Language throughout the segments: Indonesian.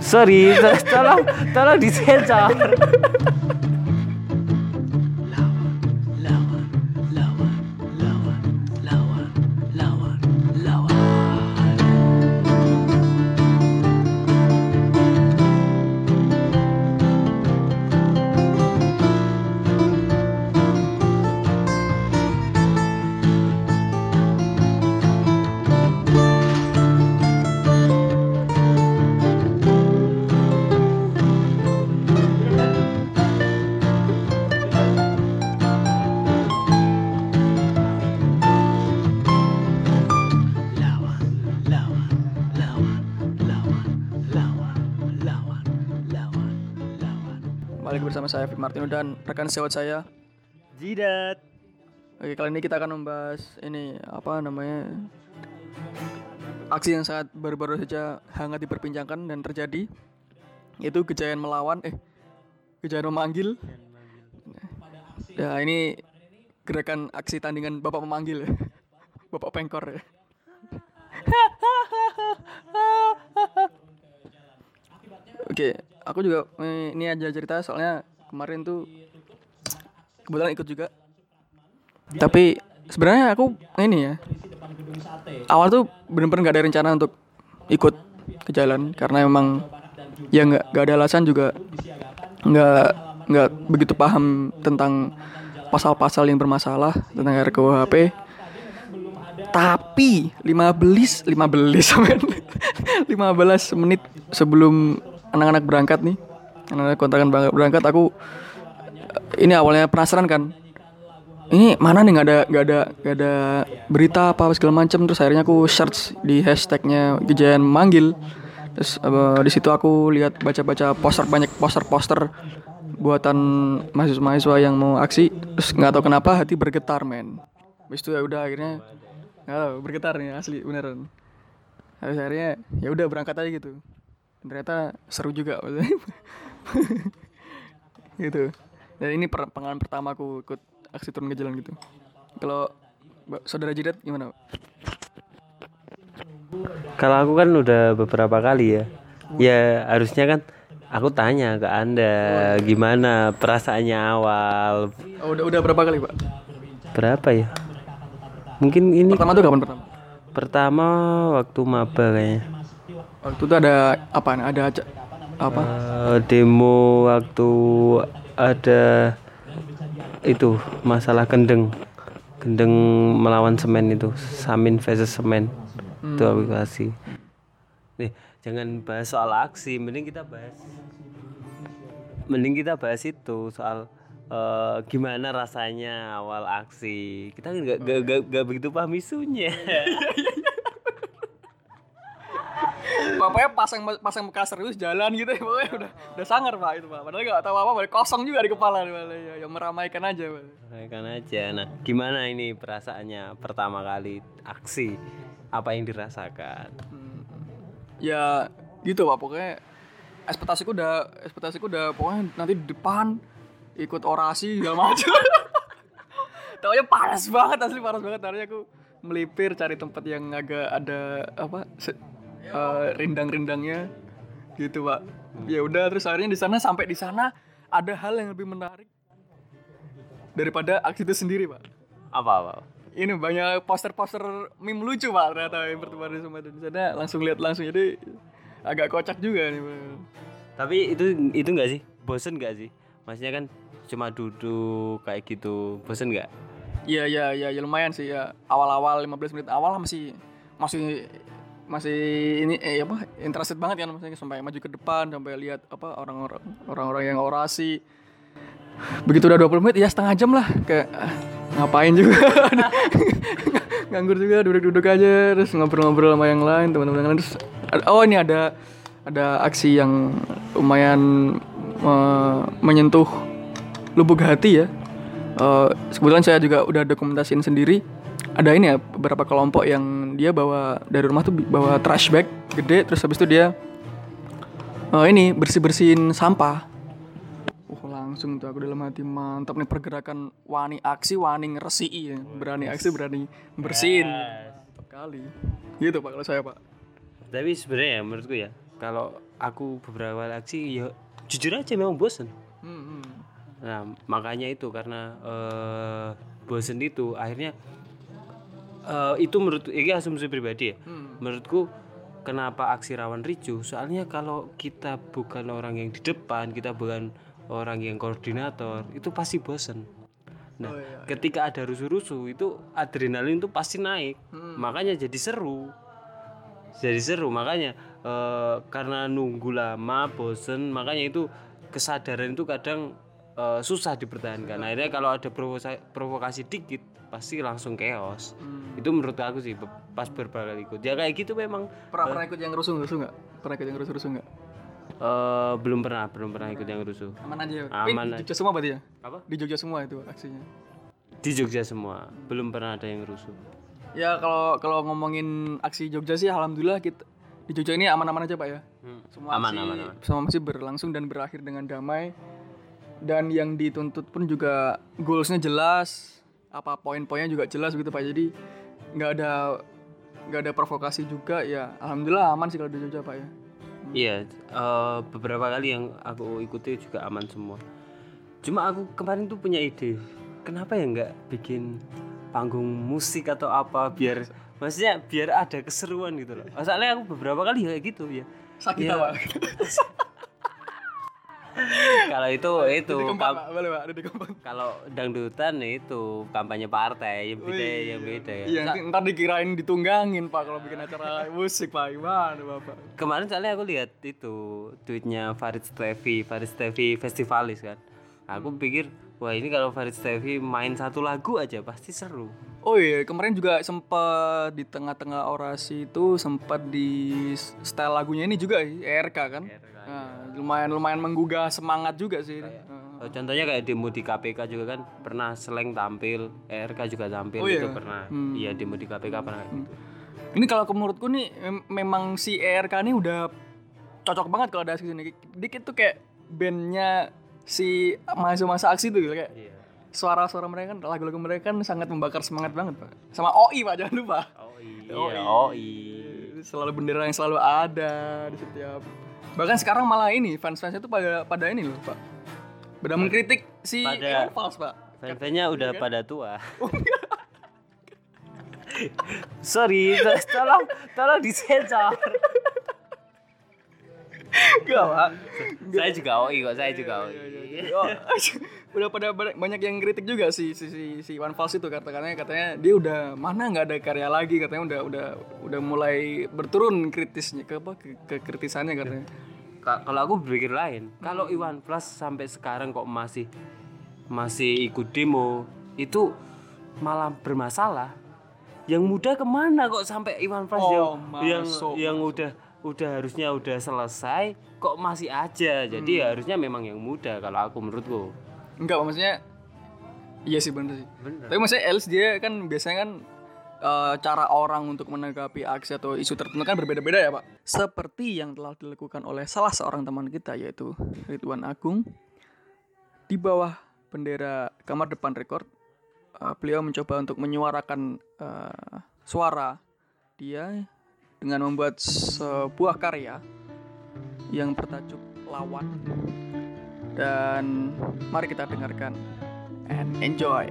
Sorry, to- tolong tolong disensor. Bersama saya Fik Martino dan rekan sewot saya. Jidat. Oke, kali ini kita akan membahas ini apa namanya aksi yang sangat baru-baru saja hangat diperbincangkan dan terjadi yaitu kejayaan melawan eh kejayaan memanggil. Ya ini gerakan aksi tandingan bapak memanggil. Bapak pengkor ya. Oke, aku juga ini aja cerita soalnya kemarin tuh kebetulan ikut juga. Tapi sebenarnya aku ini ya. Awal tuh bener-bener nggak ada rencana untuk ikut ke jalan karena emang ya nggak nggak ada alasan juga nggak nggak begitu paham tentang pasal-pasal yang bermasalah tentang RKUHP. Tapi 15 15 men. 15 menit sebelum anak-anak berangkat nih. Anak-anak kontrakan bang- berangkat aku ini awalnya penasaran kan. Ini mana nih nggak ada nggak ada nggak ada berita apa segala macam terus akhirnya aku search di hashtagnya kejayaan manggil. Terus eh, di situ aku lihat baca-baca poster banyak poster-poster buatan mahasiswa-mahasiswa yang mau aksi. Terus nggak tahu kenapa hati bergetar men. Habis itu ya udah akhirnya nggak tahu bergetar nih asli beneran. Habis akhirnya ya udah berangkat aja gitu. Ternyata seru juga gitu dan ini per- pengalaman pertama aku ikut aksi turun ke jalan gitu kalau saudara Jidat gimana? Kalau aku kan udah beberapa kali ya. Ya harusnya kan aku tanya ke Anda gimana perasaannya awal. oh, udah udah berapa kali pak Berapa ya? Mungkin ini pertama tuh kapan pertama pertama waktu maba kayaknya. waktu itu ada apa ada apa? Eh, demo waktu ada itu masalah gendeng. Gendeng melawan semen itu samin versus semen. Itu aku kasih. Nih jangan bahas soal aksi mending kita bahas mending kita bahas itu soal eh, gimana rasanya awal aksi. Kita nggak nggak begitu paham isunya Bapaknya pasang pasang bekas serius jalan gitu ya pokoknya udah udah sangar pak itu pak padahal nggak tahu apa apa kosong juga di kepala nih, Pak. ya, yang meramaikan aja pak Kan aja. Nah, gimana ini perasaannya pertama kali aksi? Apa yang dirasakan? ya gitu pak pokoknya ekspektasiku udah ekspektasiku udah pokoknya nanti di depan ikut orasi segala macam Taunya panas banget asli panas banget akhirnya aku melipir cari tempat yang agak ada apa se- eh, rindang-rindangnya gitu pak ya udah terus akhirnya di sana sampai di sana ada hal yang lebih menarik daripada aksi itu sendiri pak Apa apa? ini banyak poster-poster meme lucu pak ternyata yang pertemuan di semua di sana langsung lihat langsung jadi agak kocak juga nih Pak. Tapi itu itu enggak sih? Bosen enggak sih? Maksudnya kan cuma duduk kayak gitu. Bosen enggak? Iya iya iya ya, lumayan sih ya awal-awal 15 menit awal masih masih masih ini eh apa interested banget kan maksudnya sampai maju ke depan sampai lihat apa orang-orang orang-orang yang orasi. Begitu udah 20 menit ya setengah jam lah kayak ah, ngapain juga? Nganggur juga duduk-duduk aja terus ngobrol-ngobrol sama yang lain teman-teman yang lain terus oh ini ada ada aksi yang lumayan eh, menyentuh lubuk hati ya. Eh, kebetulan saya juga udah dokumentasiin sendiri ada ini ya beberapa kelompok yang dia bawa dari rumah tuh bawa trash bag gede terus habis itu dia eh, ini bersih bersihin sampah. Uh langsung tuh aku dalam hati mantap nih pergerakan wani aksi wani ngeresi ya. Berani aksi berani bersihin. Mantap kali gitu pak kalau saya pak. Tapi sebenarnya ya menurutku ya kalau aku beberapa aksi ya jujur aja memang bosen. Hmm, hmm. Nah, makanya itu karena eh bosen itu akhirnya eh itu menurut ini asumsi pribadi ya. Hmm. Menurutku kenapa aksi rawan ricu? Soalnya kalau kita bukan orang yang di depan, kita bukan orang yang koordinator, itu pasti bosen. Nah, Oh, iya, ketika ada rusuh-rusuh itu adrenalin itu pasti naik. Hmm. Makanya jadi seru. Jadi seru makanya eh, karena nunggu lama, bosen, makanya itu kesadaran itu kadang eh, susah dipertahankan. Akhirnya kalau ada provosa- provokasi dikit pasti langsung chaos. Hmm. Itu menurut aku sih pas beberapa kali ikut. Ya kayak gitu memang Pernah pernah ikut yang rusuh rusuh nggak? Pernah ikut yang rusuh rusuh nggak? eh, belum pernah, belum pernah ikut yang rusuh. Aman aja. ya? Aman Tapi di Jogja semua berarti ya? Apa? Di Jogja semua itu aksinya. Di Jogja semua, belum pernah ada yang rusuh. Ya kalau kalau ngomongin aksi Jogja sih alhamdulillah kita di Jogja ini aman-aman aja Pak ya. Semua Aman, aksi, aman, aman. Semua masih berlangsung dan berakhir dengan damai. Dan yang dituntut pun juga goalsnya jelas, apa poin-poinnya juga jelas gitu Pak. Jadi nggak ada nggak ada provokasi juga ya. Alhamdulillah aman sih kalau di Jogja Pak ya. Iya, eh, beberapa kali yang aku ikuti juga aman semua. Cuma aku kemarin tuh punya ide, kenapa ya nggak bikin panggung musik atau apa biar maksudnya biar ada keseruan gitu loh. Soalnya aku beberapa kali kayak gitu ya. Sakit Ya. Kalau itu itu kam- boleh kalau dangdutan ya itu kampanye partai yang beda yang beda ya. Iya, nanti ntar dikirain ditunggangin Pak kalau bikin acara musik Pak. Gimana Bapak? Kemarin soalnya aku lihat itu tweetnya Farid Stevi, Farid Stevi Festivalis kan. Aku pikir wah ini kalau Farid Stevi main satu lagu aja pasti seru. Oh iya, kemarin juga sempat di tengah-tengah orasi itu sempat di style lagunya ini juga ERK kan. Nah, lumayan lumayan menggugah semangat juga sih. Nah. Eh, Contohnya kayak demo di KPK juga kan pernah Seleng tampil, ERK juga tampil Oh itu iya? pernah. Hmm. Iya demo di KPK pernah kayak gitu. Ini kalau menurutku nih mem- memang si ERK ini udah cocok banget kalau ada aksi sini. Dikit tuh kayak bandnya si masa-masa aksi tuh gitu kayak Iya. suara-suara mereka kan lagu-lagu mereka kan sangat membakar semangat banget pak. Sama OI pak jangan lupa. Iya. oh iya. Selalu bendera yang selalu ada di setiap. Bahkan sekarang malah ini fans-fansnya tuh pada pada ini loh pak. Pada mengkritik si Pada- Iwan Fals pak. Fan-fannya udah kan? pada tua. Sorry, tolong tolong disensor. Enggak pak. saya juga OI kok, saya juga OI. Udah pada banyak yang kritik juga si si si, si Iwan Fals itu katanya katanya dia udah mana nggak ada karya lagi katanya udah udah udah mulai berturun kritisnya ke apa ke, ke kritisannya katanya. Ka- Kalau aku berpikir lain, kalau Iwan Plus sampai sekarang kok masih masih ikut demo, itu malah bermasalah. Yang muda ke mana kok sampai Iwan Plus Oh, yang yang masuk, yang udah udah harusnya udah selesai kok masih aja. Jadi Hmm. harusnya memang yang muda kalau aku menurutku. Enggak maksudnya iya sih bener sih. Bener. Tapi maksudnya Els dia kan biasanya kan eh, cara orang untuk menanggapi aksi atau isu tertentu kan berbeda-beda ya pak. Seperti yang telah dilakukan oleh salah seorang teman kita yaitu Ridwan Agung di bawah bendera kamar depan rekor. eh, beliau mencoba untuk menyuarakan eh, suara dia dengan membuat sebuah karya yang bertajuk lawan dan mari kita dengarkan and enjoy.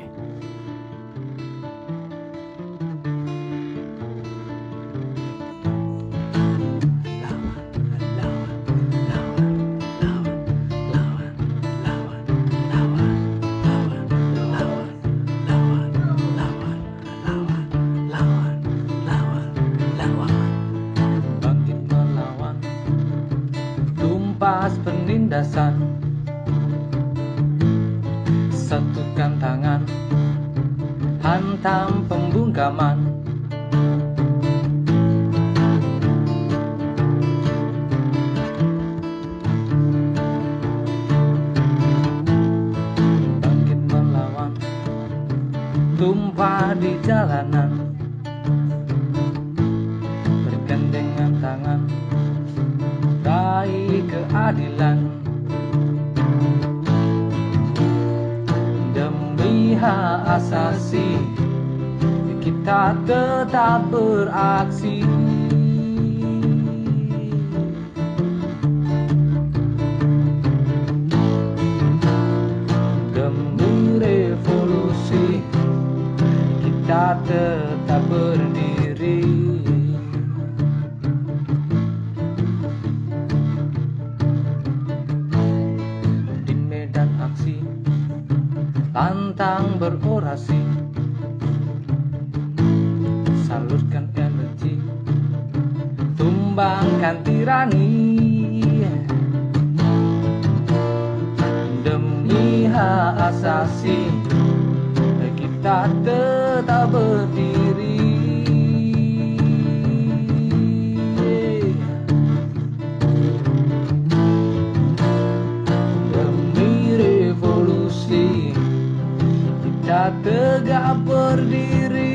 Di jalanan. Bergandengan tangan raih keadilan. Demi hak asasi kita tetap beraksi Tantang berorasi. Salurkan energi. Tumbangkan tirani. Demi hak asasi Kita tetap tegak berdiri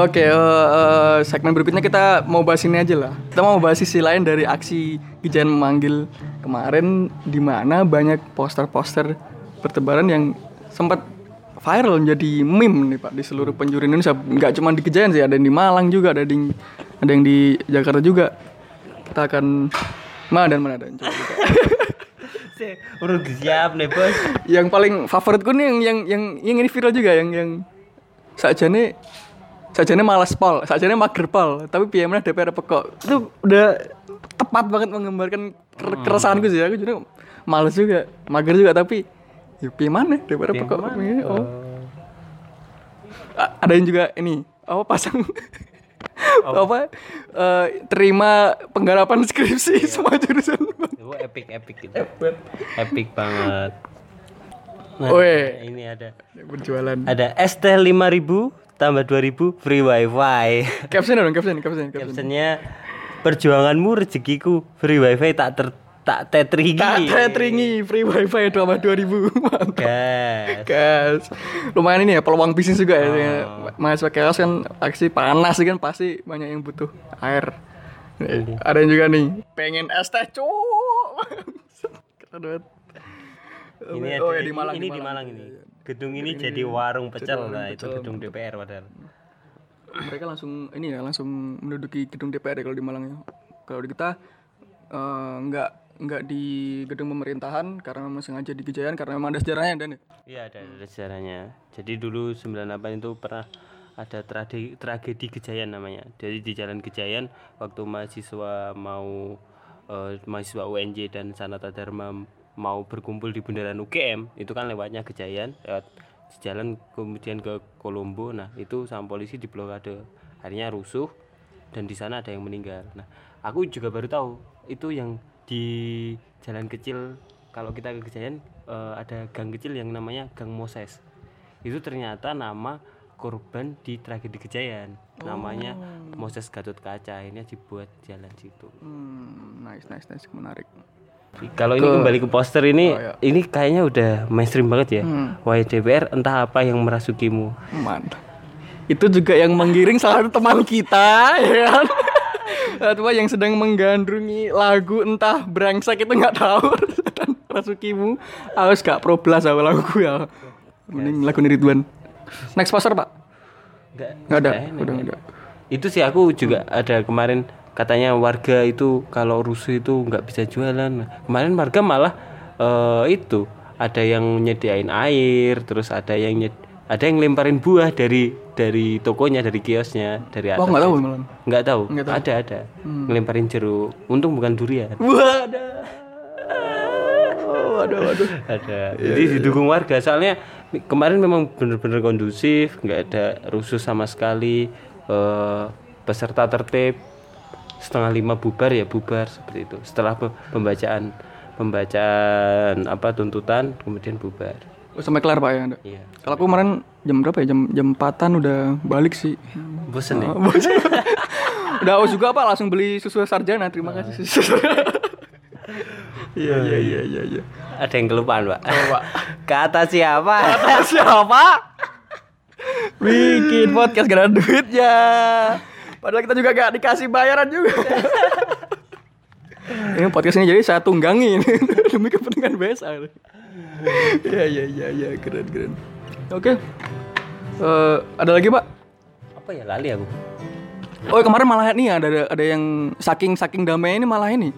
Oke, eh, eh, segmen berikutnya kita mau bahas ini aja lah. Kita mau bahas sisi lain dari aksi Gijan memanggil kemarin, di mana banyak poster-poster bertebaran yang sempat viral menjadi meme nih pak di seluruh penjuru Indonesia. Nggak cuma di Kejayan sih, ada yang di Malang juga, ada yang ada yang di Jakarta juga. Kita akan mana dan mana dan coba kita. Udah siap nih bos. yang paling favoritku nih yang yang yang yang ini viral juga yang yang sajane sajane malas pol, sajane mager pol, tapi PM DPR pekok. Itu udah tepat banget menggambarkan ker- keresahanku sih. Aku juga males juga, mager juga tapi ya piye mana DPR pekok. Iya, Oh. A- ada yang juga ini apa pasang apa eh, terima penggarapan skripsi semua jurusan Itu epic epic gitu. Epic banget. Nah, ini ada berjualan ada ST 5000 tambah 2000 free wifi. caption dong caption caption caption Captionnya perjuanganmu rezekiku free wifi tak ter tak tetringi. tak tetringi free wifi tambah 2000 mantap Gas. Gas. Lumayan ini ya peluang bisnis juga ya. Mahasiswa chaos kan aksi panas kan pasti banyak yang butuh air. Nih, Ada yang juga nih pengen es teh. Keren banget. Ini oh ada ya di Malang ini di Malang ini. Gedung ini jadi warung pecel warung lah itu gedung DPR padahal. mereka langsung ini ya langsung menduduki gedung DPR ya kalau di Malang ya. Kalau di kita eh, nggak nggak di gedung pemerintahan karena memang sengaja di Gejayan karena memang ada sejarahnya dan ya. Iya ada, ada sejarahnya. Jadi dulu 98 itu pernah ada tragedi, tragedi Gejayan namanya. Jadi di Jalan Gejayan waktu mahasiswa mau eh, mahasiswa UNJ dan Sanata Dharma mau berkumpul di bundaran UGM itu kan lewatnya Gejayan lewat jalan kemudian ke Kolombo. Nah itu sama polisi diblokade. Akhirnya rusuh dan di sana ada yang meninggal. Nah aku juga baru tahu itu yang di jalan kecil kalau kita ke Gejayan eh, ada gang kecil yang namanya Gang Moses itu ternyata nama korban di tragedi Gejayan namanya Moses Gatot Kaca akhirnya dibuat jalan situ Hmm, nice nice nice menarik. Kalau ini kembali ke poster ini Oh, iya. ini kayaknya udah mainstream banget ya Hmm. Wahai DPR entah apa yang merasukimu Mantap. Itu juga yang menggiring salah satu teman kita, ya kan? Atau yang sedang menggandrungi lagu entah brengsek itu nggak tahu dan Rasukimu harus gak pro plus sama lagu ya. Mending lagu Ridwan. Next poster pak? Nggak, Nggak ada, udah nggak ada. itu sih aku juga ada kemarin katanya warga itu kalau rusuh itu nggak bisa jualan. Kemarin warga malah eh, itu ada yang nyediain air terus ada yang nyed- ada yang lemparin buah dari dari tokonya dari kiosnya dari atas Oh nggak tahu nggak tahu. Nggak tahu. Hmm. ada. Ada ngelemparin jeruk. Untung bukan durian. Wah ada. Oh, aduh, aduh. ada Iya, jadi didukung warga. Soalnya kemarin memang bener-bener kondusif nggak ada rusuh sama sekali eh, peserta tertib setengah lima bubar ya bubar seperti itu setelah pe- pembacaan pembacaan apa tuntutan kemudian bubar Oh, sampai kelar pak ya anda. iya Kalau aku kemarin jam berapa ya? Jam jam empatan udah balik sih. bosen ya udah haus juga pak langsung beli susu sarjana. Terima kasih. susu Iya iya iya iya iya. ada yang kelupaan pak Pak. kata siapa Siapa? Bikin podcast gak ada duitnya. Padahal kita juga gak dikasih bayaran juga. ini podcast ini jadi saya tunggangi ini demi kepentingan BSA. Iya iya iya iya keren keren. Oke. Eh, ada lagi pak? apa ya lali aku Oh kemarin malah nih ada ada, ada yang saking saking damai ini malah ini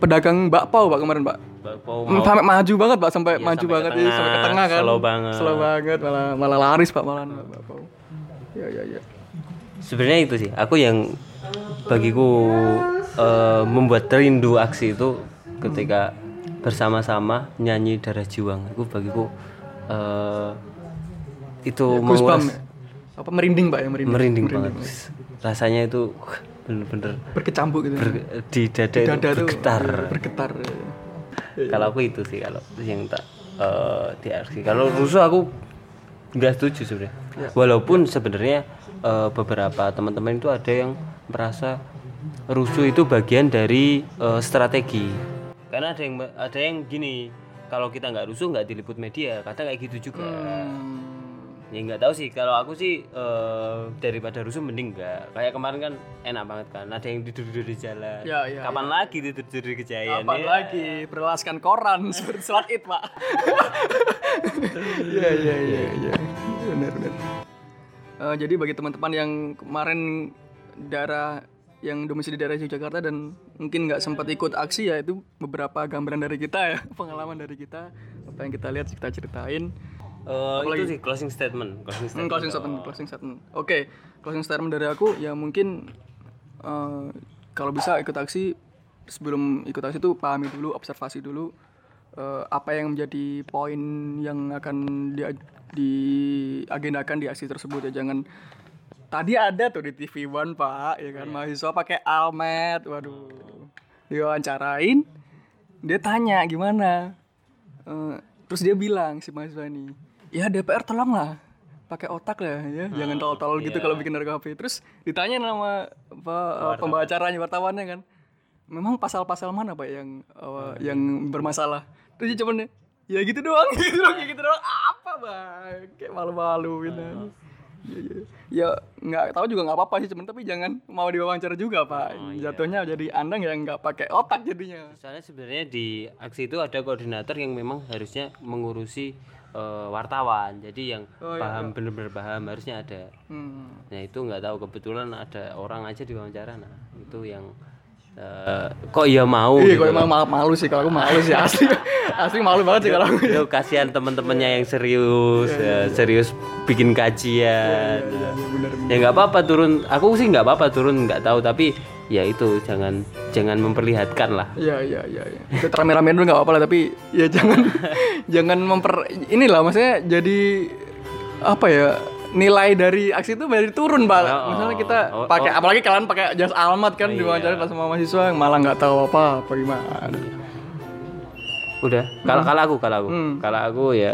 pedagang bakpao pak kemarin pak. Bakpao Hmm, mau Sampai maju banget pak sampai Iya, maju sampai ke banget iya, sampai ke tengah, tengah kan. slow banget. Slow banget malah malah laris pak malah bakpao. Ya ya ya. Sebenarnya itu sih. Aku yang bagiku eh, membuat rindu aksi itu ketika bersama-sama nyanyi darah juang aku bagiku eh, itu Goosebump menguras ya. Apa merinding pak ya? Merinding. merinding banget rasanya itu bener-bener Berkecambuk gitu. ber- di dada, itu Dada tuh bergetar. iya, bergetar. kalau aku itu sih kalau yang tak eh, di aksi. Kalau rusuh aku nggak setuju sebenarnya. Walaupun sebenarnya eh, beberapa teman-teman itu ada yang merasa rusuh itu bagian dari eh, strategi karena ada yang ada yang gini kalau kita nggak rusuh nggak diliput media kata kayak gitu juga Hmm. ya nggak tahu sih kalau aku sih eh, daripada rusuh mending nggak kayak kemarin kan enak banget kan ada yang tidur tidur di jalan Ya, ya, kapan lagi tidur tidur di kejayaan Kapan ya? lagi berlaskan koran seperti sholat id pak. Iya iya iya iya. Benar benar. Eh, jadi bagi teman-teman yang kemarin daerah yang domisili daerah Yogyakarta dan mungkin nggak sempat ikut aksi ya itu beberapa gambaran dari kita ya pengalaman dari kita apa yang kita lihat kita ceritain Eh, itu sih closing statement closing Hmm, statement closing statement, closing statement. Oke, closing statement dari aku ya mungkin eh, kalau bisa ikut aksi sebelum ikut aksi itu pahami dulu, observasi dulu eh, apa yang menjadi poin yang akan di, diagendakan di aksi tersebut ya? Jangan tadi ada tuh di TV One pak ya kan? Mahasiswa pakai almet, waduh. Diwawancarain dia tanya gimana? Eh, terus dia bilang si mahasiswa ini ya DPR tolonglah pakai otak lah ya jangan tol-tol gitu kalau bikin RKP terus ditanya nama apa, eh, pembawa acaranya wartawannya kan memang pasal-pasal mana pak yang eh, yang bermasalah? Terus dia cuman ya gitu doang gitu doang kayak gitu doang. Apa bang? Kayak malu-malu gitu. Ya nggak tahu juga nggak apa-apa sih cuman tapi jangan mau diwawancara juga pak. Jatuhnya jadi anda yang nggak pakai otak jadinya. Soalnya sebenarnya di aksi itu ada koordinator yang memang harusnya mengurusi eh, wartawan. Jadi yang paham bener-bener paham harusnya ada. hmm. Nah itu nggak tahu kebetulan ada orang aja di wawancara. Nah. Itu yang eh, kok ya mau Iya, gitu loh. emang malu, malu sih kalau aku malu sih asli, asli malu banget sih kalau aku. itu kasihan teman-temannya yang serius ya, serius bikin kajian ya nggak apa-apa turun aku sih nggak apa-apa turun nggak tahu tapi ya itu jangan jangan memperlihatkan lah Iya iya iya. iya. Itu rame-rame dulu nggak apa-apa lah tapi ya jangan jangan memper inilah maksudnya jadi apa ya nilai dari aksi itu dari turun pak. Oh, Misalnya kita oh, pakai oh. apalagi kalian pakai jas almat kan diwawancara pas sama mahasiswa yang malah nggak tahu apa apa gimana. udah kalau kalau aku kalau aku Hmm. kalau aku ya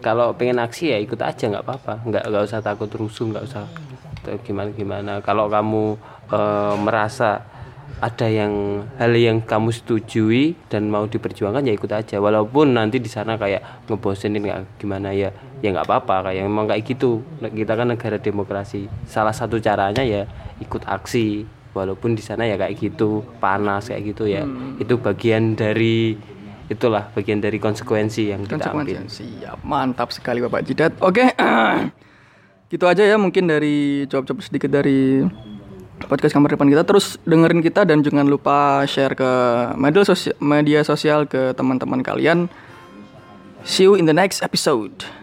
kalau pengen aksi ya ikut aja nggak apa-apa nggak nggak usah takut rusuh nggak usah gimana gimana kalau kamu eh, merasa ada yang hal yang kamu setujui dan mau diperjuangkan ya ikut aja. Walaupun nanti di sana kayak ngebosenin nggak gimana ya ya nggak apa-apa. Kayak memang kayak gitu. Kita kan negara demokrasi. Salah satu caranya ya ikut aksi. Walaupun di sana ya kayak gitu panas kayak gitu ya. Itu bagian dari itulah bagian dari konsekuensi yang kita ambil. Konsekuensi. Siap, mantap sekali Bapak Jidat. Oke, gitu aja ya mungkin dari jawab-jawab sedikit dari podcast kamar depan kita. Terus dengerin kita dan jangan lupa share ke media sosial, media sosial ke teman-teman kalian. See you in the next episode.